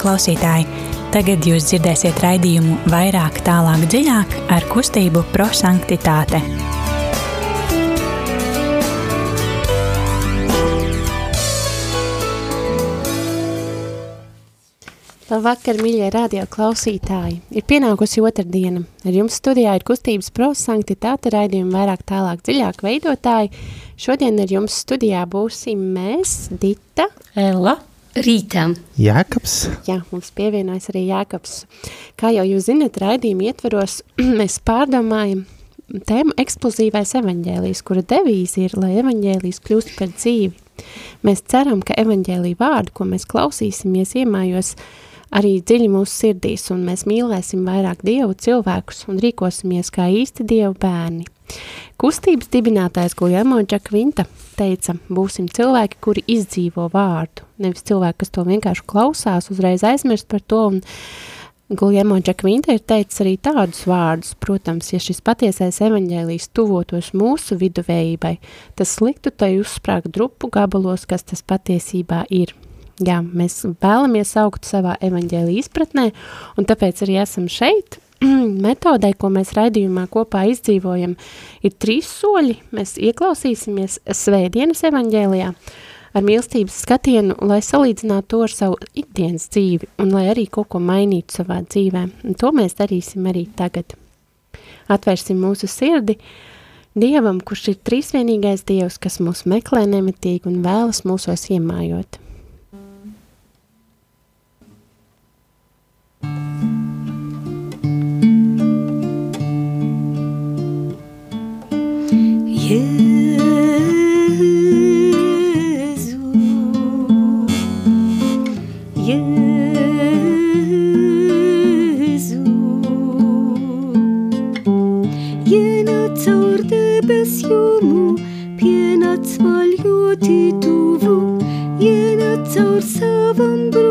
klausītāji! Tagad jūs dzirdēsiet raidījumu vairāk, tālāk, dziļāk ar kustību prosanktitāte. Labvakar, mīļie radio klausītāji! Ir pienākusi otrdiena. Ar jums studijā ir kustības prosanktitāte raidījuma vairāk, tālāk, dziļāk veidotāji. Šodien ar jums studijā būsim mēs, Dita, Ella Rītā. Jēkabs. Jā, mums pievienojas arī Jēkabs. Kā jau jūs zinat, raidījuma ietvaros mēs pārdomājam tēmu eksplozīvais evaņģēlijs, kura devīze ir, lai evaņģēlijs kļūst par dzīvi. Mēs ceram, ka evaņģēlī vārdu, ko mēs klausīsimies, iemājos arī dziļi mūsu sirdīs, un mēs mīlēsim vairāk Dievu cilvēkus un rīkosimies kā īsti Dievu bērni. Kustības dibinātājs Guljamo Džakvinta teica, būsim cilvēki, kuri izdzīvo vārdu, nevis cilvēki, kas to vienkārši klausās, uzreiz aizmirst par to, un Guljamo Džakvinta ir teicis arī tādus vārdus, protams, ja šis patiesais evaņģēlijs tuvotos mūsu viduvējībai, tas liktu tai uzsprāgt drupu gabalos, kas tas patiesībā ir. Jā, mēs vēlamies augt savā evaņģēlī izpratnē, un tāpēc arī esam šeit, metodē, ko mēs raidījumā kopā izdzīvojam, ir trīs soļi. Mēs ieklausīsimies svētdienas evaņģēlijā ar mīlestības skatienu, lai salīdzinātu to ar savu ikdienas dzīvi un lai arī kaut ko mainītu savā dzīvē. Un to mēs darīsim arī tagad. Atvērsim mūsu sirdi Dievam, kurš ir trīsvienīgais Dievs, kas mūs meklē nemitīgi un vēlas mūsos iemājot. Ienāc caur debesjumu, pienāc man ļoti tuvu, ienāc caur savam brūcem,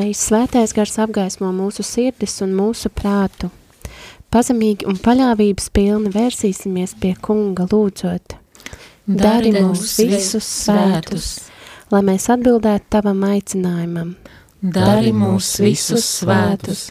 Lai svētais gars apgaismo mūsu sirdis un mūsu prātu, pazemīgi un paļāvības pilni vērsīsimies pie kunga lūdzot. Dari mūs visus svētus, lai mēs atbildētu tavam aicinājumam. Dari mūs visus svētus,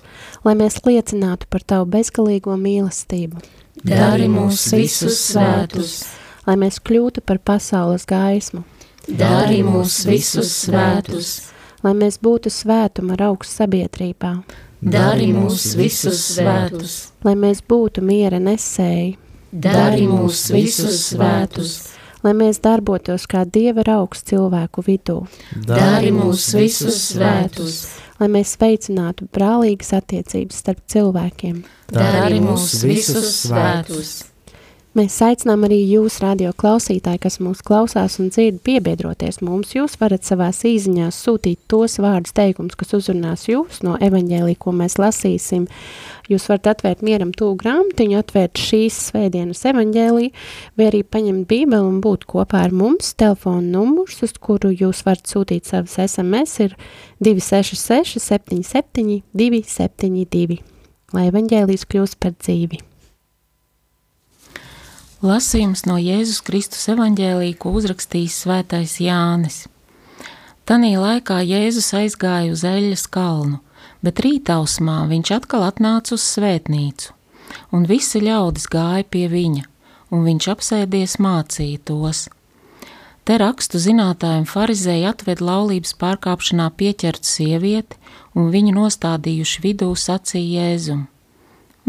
lai mēs liecinātu par tavu bezgalīgo mīlestību, dari mūs visus svētus, lai mēs kļūtu par pasaules gaismu, dari mūs visus svētus, lai mēs būtu svētuma ar augstu sabiedrībā, dari mūs visus svētus, lai mēs būtu miera nesēji, dari mūs visus svētus, lai mēs darbotos kā Dieva raugs cilvēku vidū, dari mūs visus svētus, lai mēs veicinātu brālīgas attiecības starp cilvēkiem. dari mūs visus svētus, Mēs aicinām arī jūs, radio klausītāji, kas mūs klausās un dzird, piebiedroties mums. Jūs varat savās īziņās sūtīt tos vārdus teikums, kas uzrunās jūs no evaņģēlī, ko mēs lasīsim. Jūs varat atvērt mieram tūgu grāmatiņu, atvērt šīs svētdienas evaņģēlī, vai arī paņemt bībeli un būt kopā ar mums. Telefona numurs, uz kuru jūs varat sūtīt savas SMS, ir 266 77 272, lai evaņģēlīs kļūst par dzīvi. Lasījums no Jēzus Kristus evaņģēlī, ko uzrakstījis svētais Jānis. Tanī laikā Jēzus aizgāja uz eļas kalnu, bet rītausmā viņš atkal atnāca uz svētnīcu, un visi ļaudis gāja pie viņa, un viņš apsēdies mācīja tos. Te rakstu zinātājiem farizēji atved laulības pārkāpšanā pieķertu sievieti, un viņu nostādījuši vidū sacīja Jēzum.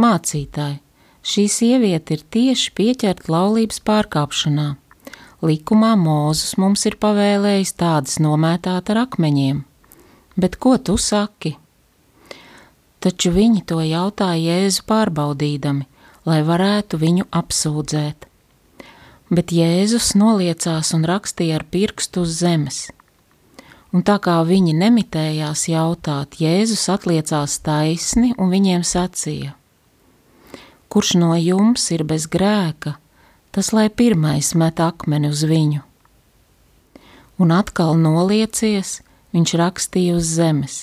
Mācītāji, Šī sieviete ir tieši pieķerta laulības pārkāpšanā. Likumā Mūzus mums ir pavēlējis tādas nomētāt ar akmeņiem. Bet ko tu saki? Taču viņi to jautāja Jēzu pārbaudīdami, lai varētu viņu apsūdzēt. Bet Jēzus noliecās un rakstīja ar pirkstu uz zemes. Un tā kā viņi nemitējās jautāt, Jēzus atliecās taisni un viņiem sacīja: kurš no jums ir bez grēka, tas lai pirmais met akmeni uz viņu. Un atkal noliecies, viņš rakstīja uz zemes.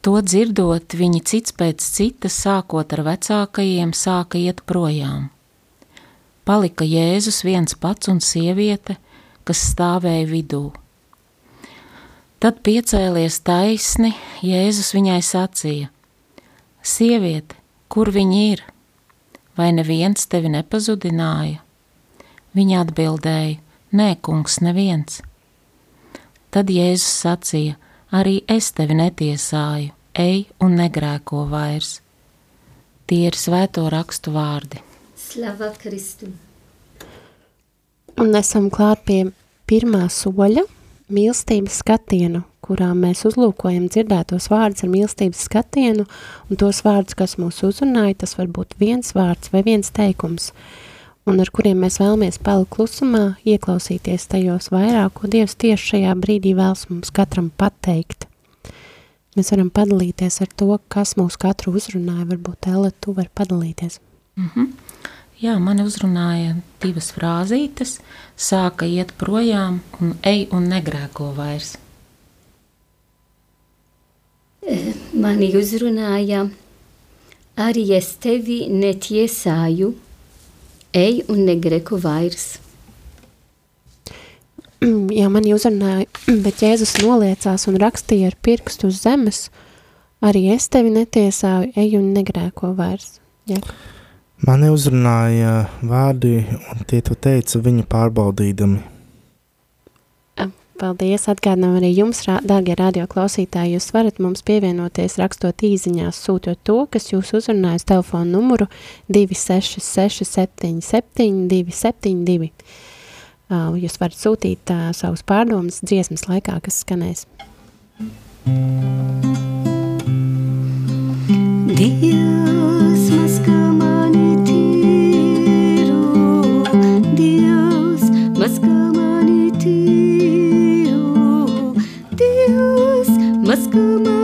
To dzirdot, viņi cits pēc citas, sākot ar vecākajiem, sāka iet projām. Palika Jēzus viens pats un sieviete, kas stāvēja vidū. Tad piecēlies taisni, Jēzus viņai sacīja: Sieviete, kur viņi ir? Vai neviens tevi nepazudināja? Viņa atbildēja: Nē, kungs, neviens. Tad Jēzus sacīja: Arī es tevi netiesāju, ej un negrēko vairs. Tie ir svēto rakstu vārdi. Slava Kristum! Un esam klāt pie pirmā soļa mīlestības skatienu, kurā mēs uzlūkojam dzirdētos vārdus ar mīlestības skatienu, un tos vārdus, kas mūs uzrunāja, tas var būt viens vārds vai viens teikums, un ar kuriem mēs vēlamies palikt klusumā, ieklausīties tajos vairāk, ko Dievs tieši šajā brīdī vēlas mums katram pateikt. Mēs varam padalīties ar to, kas mūs katru uzrunāja, varbūt Ella, tu vari padalīties. Mm -hmm. Jā, mani uzrunāja divas frāzītes, sāka iet projām un ej un negrēko vairs. Mani uzrunāja, arī es tevi netiesāju, ej un negreku vairs. Jā, mani uzrunāja, bet Jēzus noliecās un rakstīja ar pirkstu uz zemes, arī es tevi netiesāju, ej un negrēko vairs. Jā. Mani uzrunāja vārdi, un tie to teica viņa pārbaudīdami. Paldies! Atgādinām arī jums, dārgie radio klausītāji, jūs varat mums pievienoties rakstot īziņās, sūtot to, kas jūs uzrunājas telefonu numuru 266 77 272. Jūs varat sūtīt uh, savus pārdomas dziesmas laikā, kas skanēs. Dievs, maskā mani tīru, Dievs, maskā maskā mani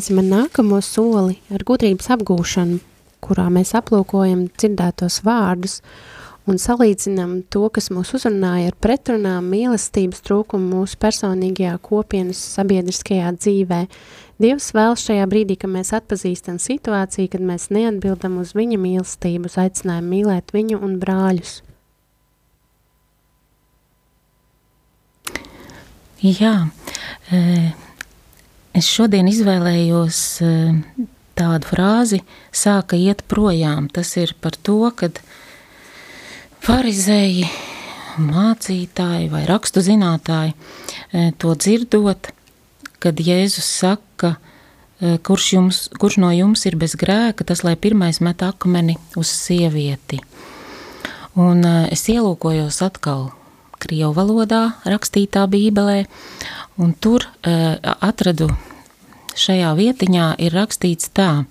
Turpināsim ar nākamo soli, ar gudrības apgūšanu, kurā mēs aplūkojam dzirdētos vārdus un salīdzinām to, kas mūs uzrunāja ar pretrunām, mīlestības trūkumu mūsu personīgajā kopienas sabiedriskajā dzīvē. Dievs vēl šajā brīdī, kad mēs atpazīstam situāciju, kad mēs neatbildam uz viņa mīlestību, uz aicinājumu mīlēt viņu un brāļus. Jā, e, es šodien izvēlējos e, tādu frāzi, sāka iet projām. Tas ir par to, kad farizēji, mācītāji vai rakstu zinātāji e, to dzirdot, kad Jēzus saka, e, kurš, jums, kurš no jums ir bez grēka, tas lai pirmais met akmeni uz sievieti. Un es ielūkojos atkal Krievu valodā rakstītā bībelē, un tur atradu šajā vietiņā ir rakstīts tā.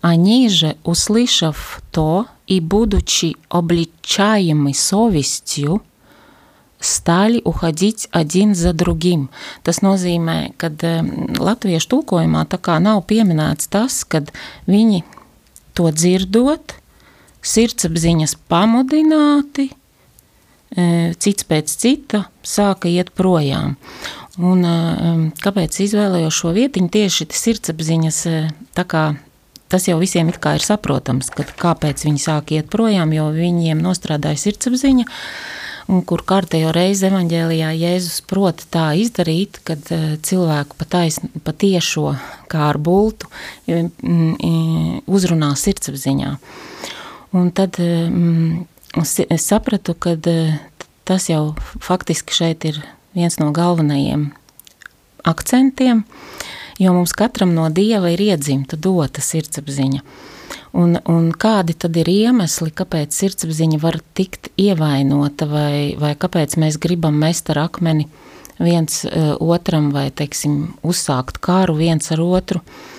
Они же, услышав то и будучи обличаемы совестью, stāļi uhaģīts один за другим. Tas nozīmē, ka latviešu tulkojumā tā kā nav pieminēts tas, kad viņi to dzirdot, sirdsapziņas pamudināti, cits pēc cita sāka iet projām. Un, kāpēc izvēlējos šo vietiņu? Tieši sirdsapziņas, tā kā tas jau visiem ir saprotams, ka kāpēc viņi sāk iet projām, jo viņiem nostrādāja sirdsapziņa. Un kur kārtējo reizi evanģēlijā Jēzus prot tā izdarīt, kad cilvēku patiešo kā ar bultu uzrunā sirdsapziņā. Un tad es sapratu, ka tas jau faktiski šeit ir viens no galvenajiem akcentiem, jo mums katram no dieva ir iedzimta dota sirdsapziņa. Un, un kādi tad ir iemesli, kāpēc sirdsapziņa var tikt ievainota, vai, vai kāpēc mēs gribam mest ar akmeni viens uh, otram, vai, teiksim, uzsākt kāru viens ar otru? Uh,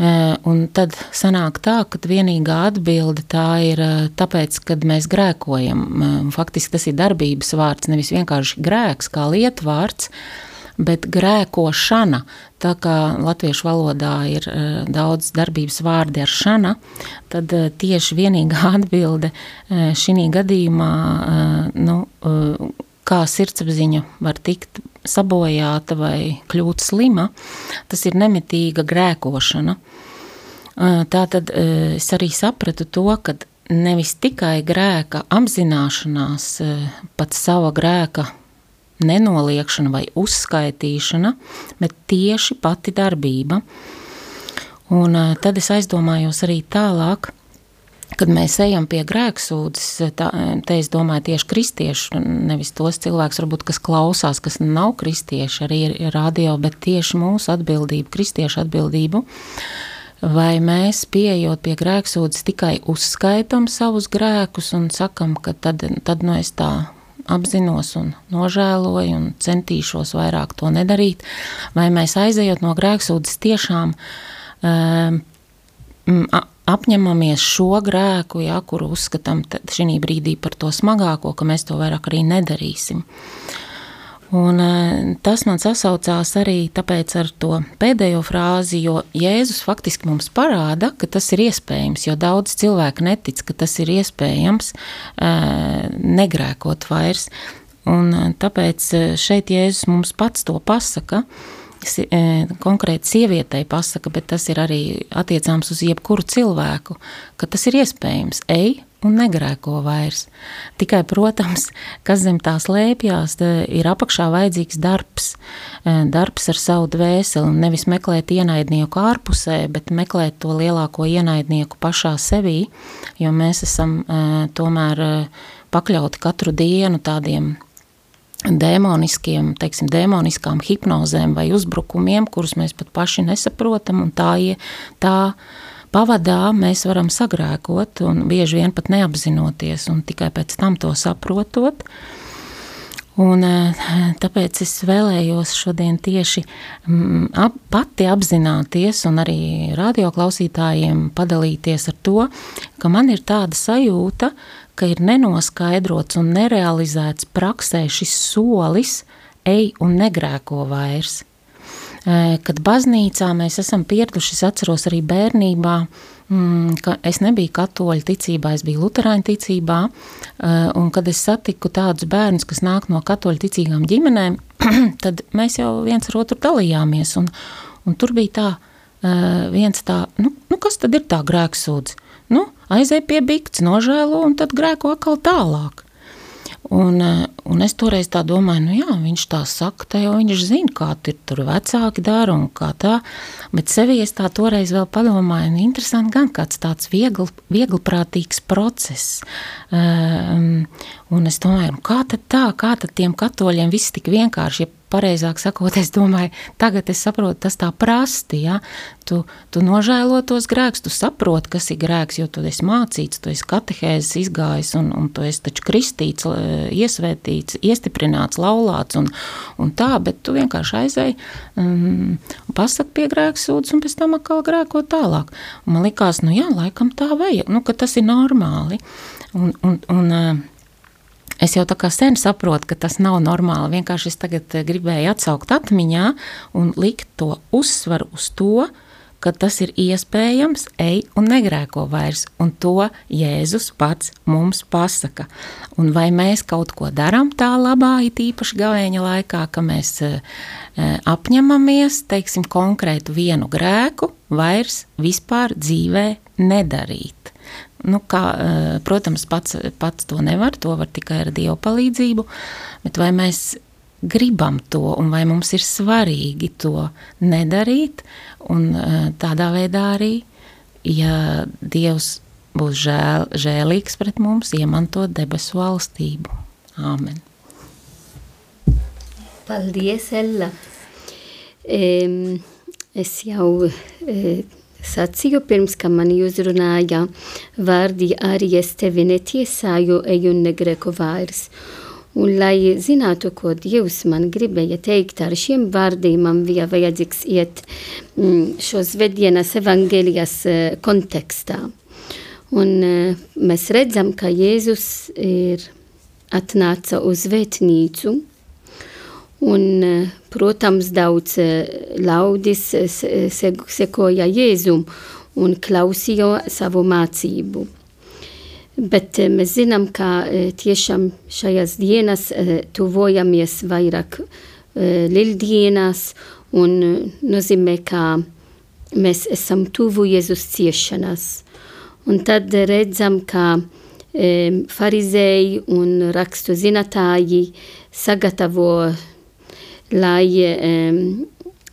un tad sanāk tā, ka vienīgā atbilde tā ir uh, tāpēc, kad mēs grēkojam. Faktiski tas ir darbības vārds, nevis vienkārši grēks kā lietvārds, bet grēkošana. Tā kā latviešu valodā ir daudz darbības vārdi ar šana, tad tieši vienīgā atbilde šī gadījumā, nu, kā sirdsapziņa var tikt sabojāta vai kļūt slima, tas ir nemitīga grēkošana. Tā tad es arī sapratu to, ka nevis tikai grēka apzināšanās, pat sava grēka nenoliekšana vai uzskaitīšana, bet tieši pati darbība. Un tad es aizdomājos arī tālāk, kad mēs ejam pie grēksūdzes, tā, te es domāju tieši kristiešu, nevis tos cilvēkus, varbūt, kas klausās, kas nav kristieši, arī radio, bet tieši mūsu atbildību, kristiešu atbildību, vai mēs pieejot pie grēksūdzes tikai uzskaitam savus grēkus un sakam, ka tad, tad nu es tā apzinos un nožēloju un centīšos vairāk to nedarīt, vai mēs aizejot no grēksūdzes tiešām um, apņemamies šo grēku, ja, kuru uzskatām šī brīdī par to smagāko, ka mēs to vairāk arī nedarīsim. Un, tas man sasaucās arī ar to pēdējo frāzi, jo Jēzus faktiski mums parāda, ka tas ir iespējams, jo daudz cilvēku netic, ka tas ir iespējams negrēkot vairs. Un tāpēc šeit Jēzus mums pats to pasaka, konkrēti sievietei pasaka, bet tas ir arī attiecāms uz jebkuru cilvēku, ka tas ir iespējams. Ej un negrēko vairs. Tikai, protams, kas zem tās lēpjās, ir apakšā vajadzīgs darbs. Darbs ar savu dvēseli, nevis meklēt ienaidnieku ārpusē, bet meklēt to lielāko ienaidnieku pašā sevī, jo mēs esam tomēr pakļauti katru dienu tādiem dēmoniskiem, teiksim, dēmoniskām hipnozēm vai uzbrukumiem, kurus mēs pat paši nesaprotam, un tā, tā pavadā mēs varam sagrēkot, un bieži vien pat neapzinoties, un tikai pēc tam to saprotot. Un, tāpēc es vēlējos šodien tieši mm, ap, pati apzināties, un arī radioklausītājiem padalīties ar to, ka man ir tāda sajūta, ka ir nenoskaidrots un nerealizēts praksē šis solis, ej un negrēko vairs. Kad baznīcā mēs esam pieraduši, es atceros arī bērnībā, mm, ka es nebiju katoļu ticībā, es biju luterāņu ticībā, un kad es satiku tādus bērnus, kas nāk no katoļu ticīgām ģimenēm, tad mēs jau viens ar otru dalījāmies, un, un tur bija tā, viens tā, nu, nu kas tad ir tā grēksūdzi? Nu, aizēja pie bikts, nožēlo un tad grēko atkal tālāk. Un, eh, un es toreiz tā domāju, nu jā, viņš tā saka, te jau viņš zina, kā tur, tur vecāki dara un kā tā, bet sevī es tā toreiz vēl padomāju, nu interesanti gan kāds tāds viegli, viegliprātīgs process. Um, un es domāju, nu kā tad tā, kā tad tiem katoļiem viss tik vienkārši, ja pareizāk sakot, es domāju, tagad es saprotu, tas tā prasti, ja? tu, tu nožēlo tos grēkus, tu saproti, kas ir grēks, jo tu esi mācīts, tu esi katehēzes izgājis, un, un tu esi taču kristīts, iesvētīts, iestiprināts, laulāts, un, un tā, bet tu vienkārši aizēji, um, pasaki pie grēks sūdzes, un pēc tam atkal grēko tālāk. Un man likās, nu jā, laikam tā vajag, nu, ka tas ir normāli, un, un, un Es jau tā kā sen saprotu, ka tas nav normāli. Vienkārši es tagad eh, gribēju atsaukt atmiņā un likt to uzsvaru uz to, ka tas ir iespējams, ej un negrēko vairs, un to Jēzus pats mums pasaka. Un vai mēs kaut ko darām tā labā, it īpaši gavēņa laikā, ka mēs e, apņemamies, teiksim, konkrētu vienu grēku vairs vispār dzīvē nedarīt. Nu, kā, eh, protams, pats, pats to nevar, to var tikai ar Dievu palīdzību, bet vai mēs gribam to un vai mums ir svarīgi to nedarīt, un eh, tādā veidā arī, ja Dievs būs žēl, žēlīgs pret mums, iemantot debesu valstību. Āmen. Paldies, Ella. Um, es jau uh, Sacīju pirms, ka mani uzrunāja vārdi arī es tevi netiesāju, eju un negreku vairs. Un, lai zinātu, ko Dievs man gribēja teikt ar šiem vārdiem, man bija vajadzīgs iet mm, šo svētdienas evangelijas kontekstā. Un mēs redzam, ka Jēzus ir atnāca uz vētnīcu, Un, protams, daudz ļaudis sekoja Jēzum un klausīja savu mācību. Bet mēs zinām, ka tiešām šajās dienās tuvojamies vairāk lieldienas un nozīmē, ka mēs esam tuvu Jēzus ciešanas. Un tad redzam, ka farizēji un rakstu zinātāji sagatavo lai,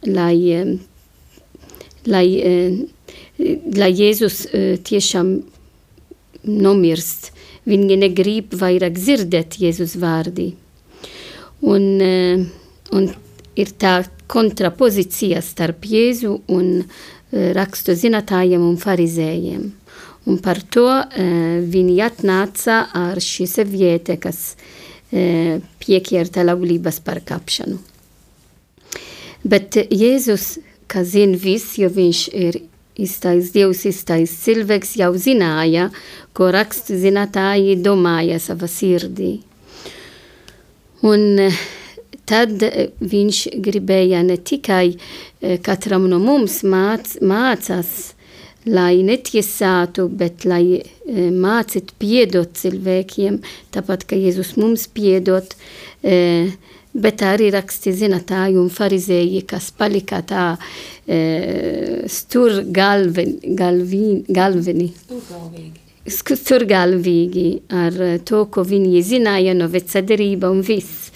lai, lai, lai Jēzus uh, tiešām nomirst. Viņi negrib vairāk dzirdēt Jēzus vārdi. Un, un ir tā kontrapozīcija starp Jēzu un uh, rakstu zinātājiem un farizējiem. Un par to uh, viņi atnāca ar šī sieviete, kas pieķerta laulības pārkāpšanu. Bet Jēzus, kas zina visu, jo viņš ir iztais Dievs, iztais cilvēks, jau zināja, ko rakstu zinātāji domāja savā sirdī. Un eh, tad viņš gribēja ne tikai eh, katram no mums māc, mācās, lai netiesātu, bet lai e, mācītu piedot cilvēkiem, tāpat kā Jēzus mums piedot, e, bet arī raksti zinātāji un farizēji, kas palika tā e, stur galvini, galveni. Sturgalvīgi ar to, ko viņi zināja no vecadarība un viss.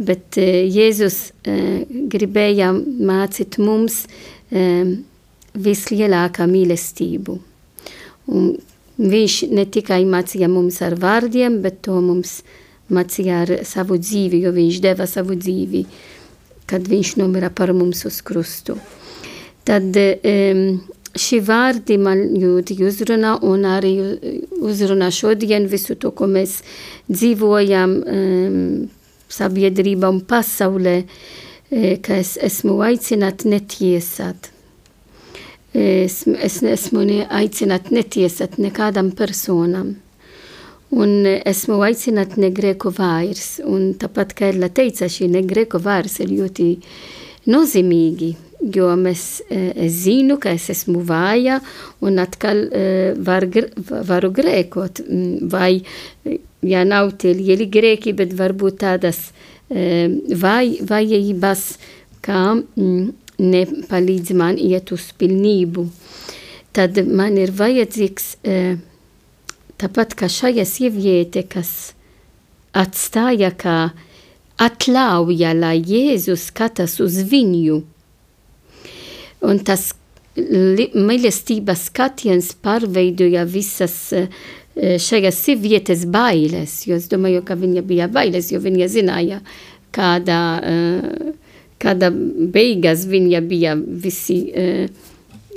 Bet e, Jēzus e, gribēja mācīt mums e, vislielākā mīlestību. Un viņš ne tikai mācīja mums ar vārdiem, bet to mums mācīja ar savu dzīvi, jo viņš deva savu dzīvi, kad viņš nomira par mums uz krustu. Tad um, šī vārdi man ļoti uzrunā un arī uzrunā šodien visu to, ko mēs dzīvojam um, sabiedrībā un pasaulē, ka es esmu aicināt netiesāt. Es, es esmu aicināt netiesāt nekādam personam. Un esmu aicināt negrēku vairs. Un tāpat, kā Ella teica, šī negrēku vairs ir ļoti nozīmīgi, jo mēs, es zinu, ka es esmu vāja un atkal var, varu grēkot. Vai, ja nav tie lieli grēki, bet varbūt tādas vai, vājības, kā nepalīdz man iet uz pilnību, tad man ir vajadzīgs tāpat kā šajā sieviete, kas atstāja kā atļauja, lai Jēzus skatās uz viņu. Un tas mīlestības skatiens pārveidoja visas šajās sievietes bailes, jo es domāju, ka viņa bija bailes, jo viņa zināja, kāda uh, kāda beigas viņa bija visi uh,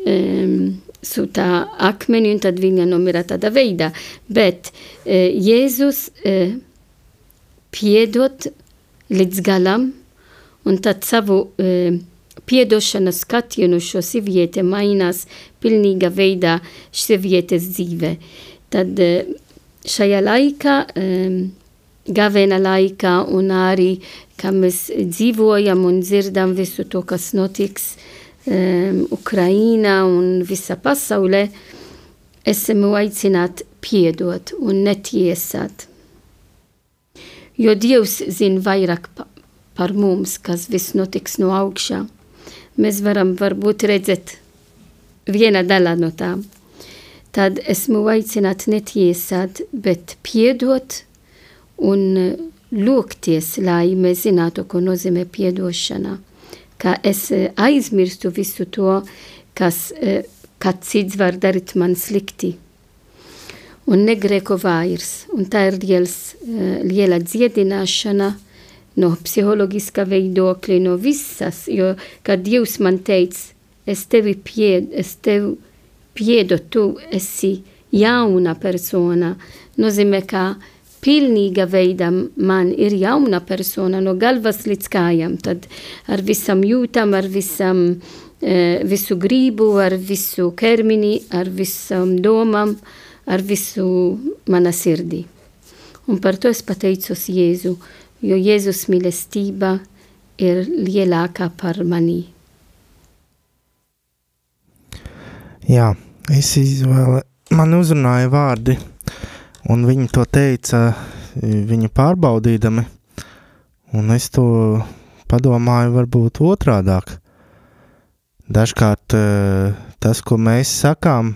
um, sūtā akmeni, un tad viņa nomira tādā veidā. Bet uh, Jēzus uh, piedot līdz galam, un tad savu uh, piedošanas skatienu šo sievieti mainās pilnīga veidā sievietes dzīve. Tad uh, šajā laikā um, Gavena laikā un arī, kā mēs dzīvojam un dzirdam visu to, kas notiks um, Ukrainā un visa pasaulē, esmu aicināt piedot un netiesāt. Jo Dievs zina vairāk pa, par mums, kas viss notiks no augšā. Mēs varam varbūt redzēt viena daļa no tām. Tad esmu aicināt netiesāt, bet piedot un lūgties, lai mēs zinātu, ko nozīmē piedošana. Ka es eh, aizmirstu visu to, kas eh, kāds cits var darīt man slikti. Un negrēko vairs. Un tā ir liels, liela dziedināšana no psiholoģiska veidokļa, no visas. Jo, kad Dievs man teica, es tevi pied, es tevi piedu, tu esi jauna persona, nozīmē, ka pilnīga veidā man ir jauna persona no galvas līdz kājām, tad ar visam jūtam, ar visam, e, visu gribu, ar visu ķermeni, ar visam domām, ar visu mana sirdī. Un par to es pateicos Jēzu, jo Jēzus mīlestība ir lielākā par mani. Jā, es izvēlēju, man uzrunāja vārdi Un viņi to teica, viņu pārbaudīdami, un es to padomāju, varbūt otrādāk. Dažkārt eh, tas, ko mēs sakām,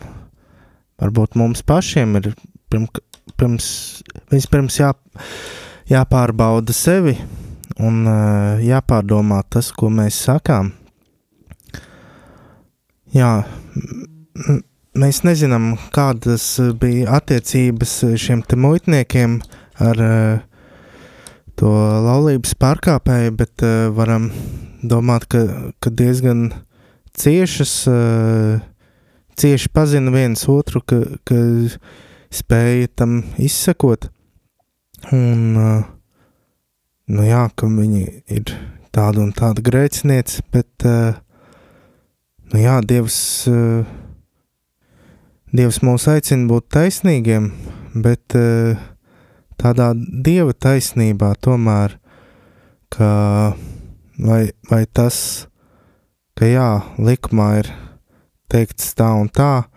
varbūt mums pašiem ir pirm, pirms, vispirms jā, jāpārbauda sevi un eh, jāpārdomā tas, ko mēs sakām. Jā, Mēs nezinām, kādas bija attiecības šiem muitniekiem ar uh, to laulības pārkāpēju, bet uh, varam domāt, ka, ka diezgan ciešas, uh, cieši pazina viens otru, ka, ka spēja tam izsekot. Un, nu jā, ka viņi ir tāda un tāda grēcinieci, bet, nu jā, Dievs. Dievs mūs aicina būt taisnīgiem, bet eh, tādā dieva taisnībā tomēr, ka vai, vai tas, ka jā, likumā ir teikts tā un tā,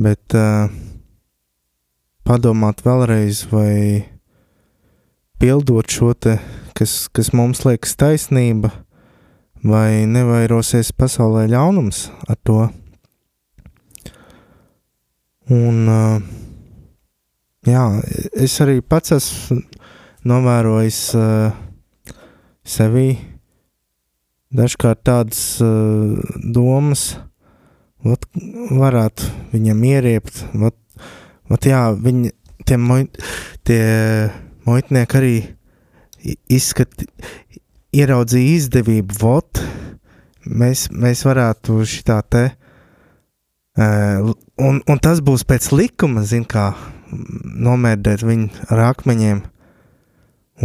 bet uh, padomāt vēlreiz, vai pildot šo te kas, kas mums liekas taisnība, vai nevairosies pasaulē ļaunums ar to. Un, jā, es arī pats esmu novērojis sevī dažkārt tādas domas, vat, varētu viņam ieriept, vat, vat jā, viņi, tie, moj, tie muitnieki arī izskat, ieraudzīja izdevību, vot, mēs, mēs varētu šitā te, un, un tas būs pēc likuma, zin kā, nomērdēt viņu ar akmeņiem,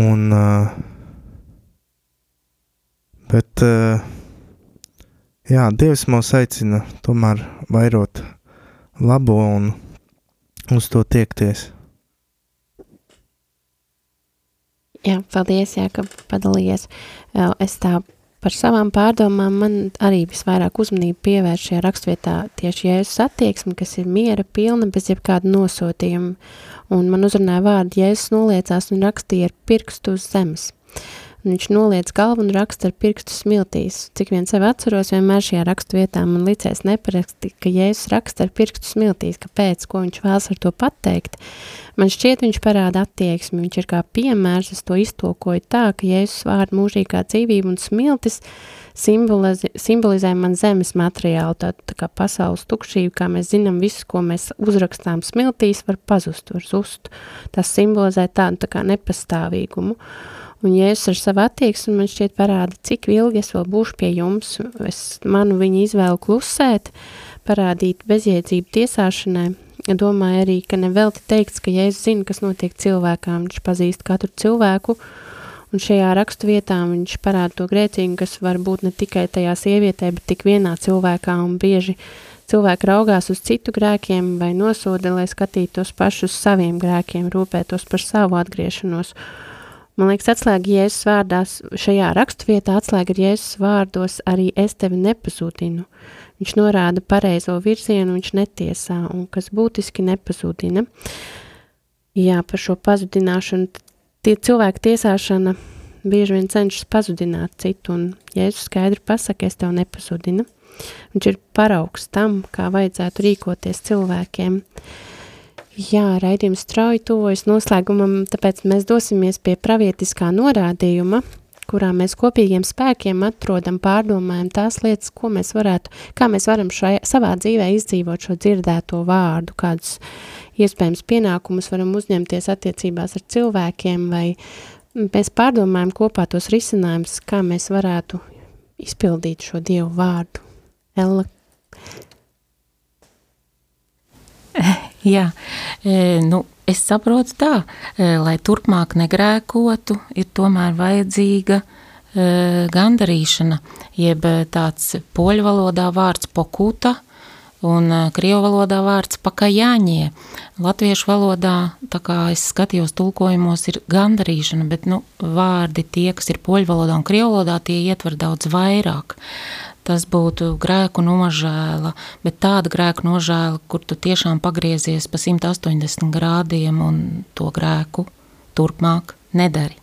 un, uh, bet, uh, jā, Dievs mūs aicina tomēr vairot labo un uz to tiekties. Jā, paldies, jā, ka padalījies. Es tā par savām pārdomām man arī visvairāk uzmanību pievērš šajā rakstvietā tieši Jēzus attieksme, kas ir miera pilna bez jebkāda nosotījuma. Un man uzrunāja vārdi, Jēzus noliecās un rakstīja ar pirkstu uz zemes. Viņš noliec galvu un raksta ar pirkstu smiltīs. Cik vien sev atceros, vienmēr šajā rakstu vietā man licēs neparaksti, ka Jēzus raksta ar pirkstu smiltīs, kāpēc, ko viņš vēlas ar to pateikt. Man šķiet, viņš parāda attieksmi, viņš ir kā piemērs, es to iztolkoju tā, ka Jēzus vārdu mūžīgā dzīvība un smiltis simbolizē, simbolizē man zemes materiālu, tā, tā kā pasaules tukšību, kā mēs zinām, visu, ko mēs uzrakstām smiltīs, var pazust, var zust. Tas simbolizē tādu tā kā nepastāvīgumu. Un Jēzus ar savu attieksmi man šķiet parāda, cik ilgi es vēl būšu pie jums. Es manu viņa izvēlu klusēt, parādīt bezjēdzību tiesāšanai. Domāju arī, ka nevelti teikts, ka Jēzus zina, kas notiek cilvēkām. Viņš pazīst katru cilvēku, un šajā rakstu vietā viņš parāda to grēcīgu, kas var būt ne tikai tajā sievietē, bet tik vienā cilvēkā, un bieži cilvēki raugās uz citu grēkiem vai nosoda, lai skatītos pašus saviem grēkiem, rūpētos par savu atgriešanos. Man liekas, atslēga Jēzus vārdās, šajā raksturvietā atslēga ir Jēzus vārdos arī es tevi nepasūtinu. Viņš norāda pareizo virzienu, viņš netiesā, un kas būtiski nepazudina. Jā, par šo pazudināšanu, tie cilvēku tiesāšana bieži vien cenšas pazudināt citu, un Jēzus skaidri pasaka, es tev nepazudinu. Viņš ir paraugs tam, kā vajadzētu rīkoties cilvēkiem. Uh, Jā, raidījums strauji tuvojas noslēgumam, tāpēc mēs dosimies pie pravietiskā norādījuma, kurā mēs kopīgiem spēkiem atrodam, pārdomājam tās lietas, ko mēs varētu, kā mēs varam šai, savā dzīvē izdzīvot šo dzirdēto vārdu, kādus iespējams pienākumus varam uzņemties attiecībās ar cilvēkiem, vai mēs pārdomājam kopā tos risinājumus, kā mēs varētu izpildīt šo Dievu vārdu. Ella, Jā, e, nu, es saprotu tā, e, lai turpmāk negrēkotu, ir tomēr vajadzīga e, gandarīšana, jeb tāds poļu valodā vārds pokūta un krievu valodā vārds pakajāņie. Latviešu valodā, tā kā es skatījos tulkojumos, ir gandarīšana, bet nu, vārdi tie, kas ir poļu valodā un krievu valodā, tie ietver daudz vairāk tas būtu grēku nožēla, bet tāda grēku nožēla, kur tu tiešām pagriezies pa 180 grādiem un to grēku turpmāk nedari.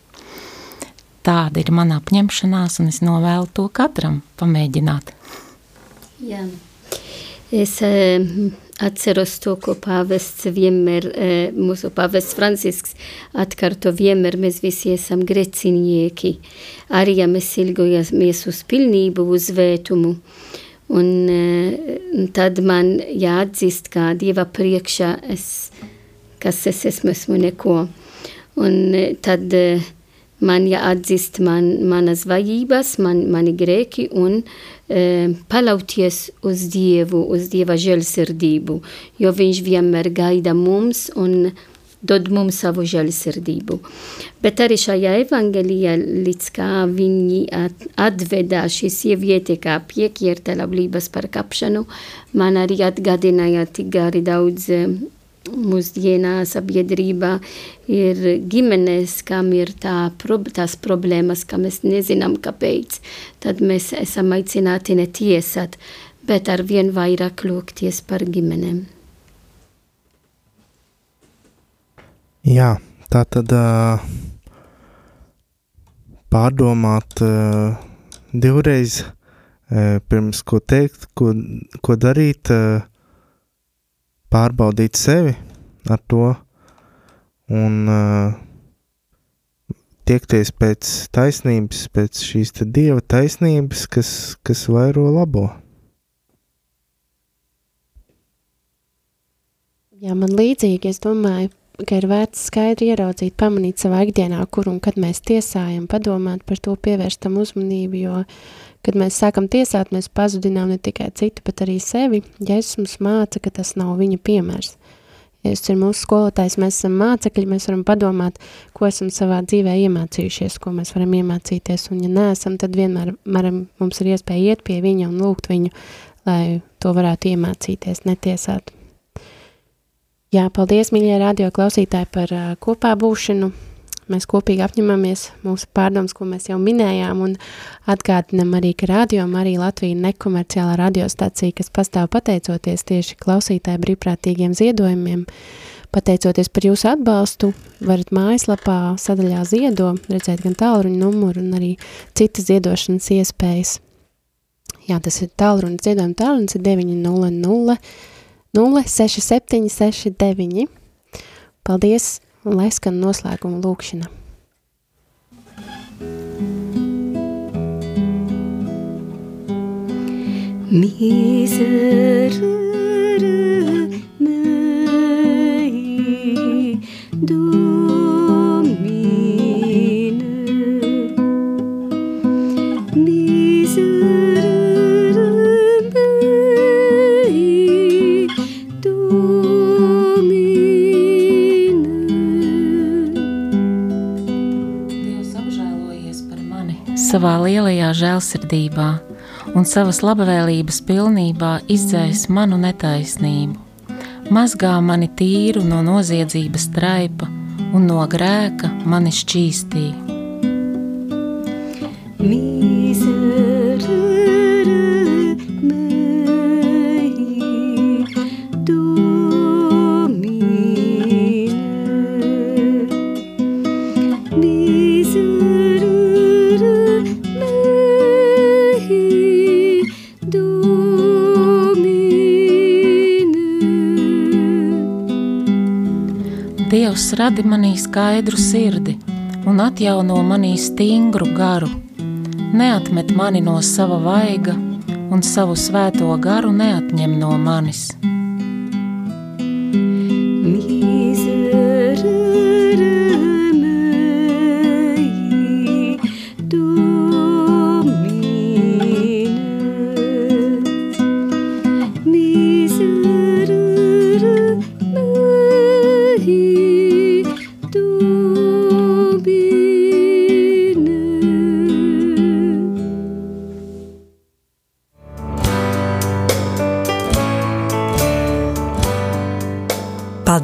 Tāda ir mana apņemšanās, un es novēlu to katram pamēģināt. Jā. Es eh, atceros to, ko pāvests vienmēr, eh, mūsu pāvests Francisks atkārto vienmēr, mēs visi esam grecinieki, arī ja mēs ilgojamies uz pilnību, uz vētumu. Un eh, tad man jāatzīst, kā Dieva priekšā es, kas es esmu, esmu neko. Un tad man jāatzīst man, manas vajības, man, mani grēki un e, paļauties uz Dievu, uz Dieva žēlsirdību, jo Viņš vienmēr gaida mums un dod mums savu žēlsirdību. Bet arī šajā evangelijā, līdz kā viņi at, atveda šī sieviete kā piekierta laulības par kapšanu, man arī atgādināja tik gari daudz mūsdienā sabiedrībā ir ģimenes, kam ir tā, tās problēmas, ka mēs nezinām, kāpēc. Tad mēs esam aicināti netiesāt, bet ar vien vairāk lūgties par ģimenēm. Jā, tā tad uh, pārdomāt uh, divreiz uh, pirms ko teikt, ko, ko darīt, uh, pārbaudīt sevi ar to un uh, tiekties pēc taisnības, pēc šīs dieva taisnības, kas, kas vairo labo. Jā, man līdzīgi, es domāju, ka ir vērts skaidri ieraudzīt, pamanīt savā ikdienā, kur un kad mēs tiesājam, padomāt par to, pievērst tam uzmanību, jo, kad mēs sākam tiesāt, mēs pazudinām ne tikai citu, bet arī sevi. Jēzus mums māca, ka tas nav viņa piemērs. Jēzus ir mūsu skolotājs, mēs esam mācekļi, mēs varam padomāt, ko esam savā dzīvē iemācījušies, ko mēs varam iemācīties, un ja neesam, tad vienmēr maram, mums ir iespēja iet pie viņa un lūgt viņu, lai to varētu iemācīties, netiesāt. Jā, paldies, mīļie radio klausītāji, par uh, kopā būšanu. Mēs kopīgi apņemamies mūsu pārdomas, ko mēs jau minējām, un atgādinam arī, ka radio arī Latvija nekomerciāla radiostacija, kas pastāv pateicoties tieši klausītāju brīvprātīgiem ziedojumiem. Pateicoties par jūsu atbalstu, varat mājaslapā sadaļā ziedo redzēt gan tālruņa numuru un arī citas ziedošanas iespējas. Jā, tas ir tālruņa ziedojuma tālrunis ir 900 06769. Paldies un lai skan noslēguma lūkšana. Miserere mei, Domine, savā lielajā žēlsirdībā un savas labvēlības pilnībā izdzēs manu netaisnību. Mazgā mani tīru no noziedzības traipa un no grēka mani šķīstī. Dievs radi manī skaidru sirdi un atjauno manī stingru garu. Neatmet mani no sava vaiga un savu svēto garu neatņem no manis.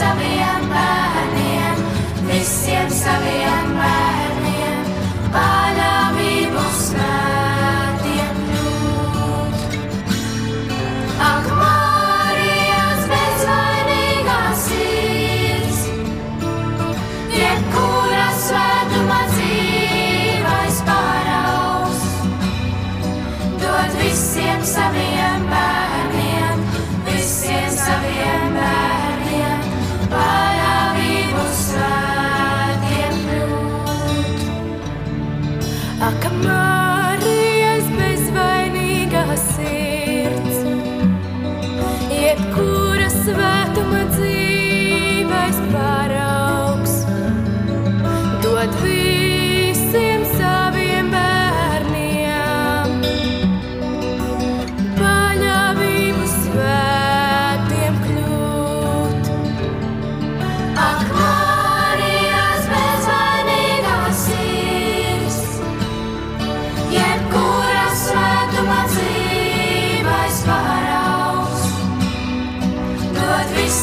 Saviem bērniem, visiem saviem bērniem paļāvību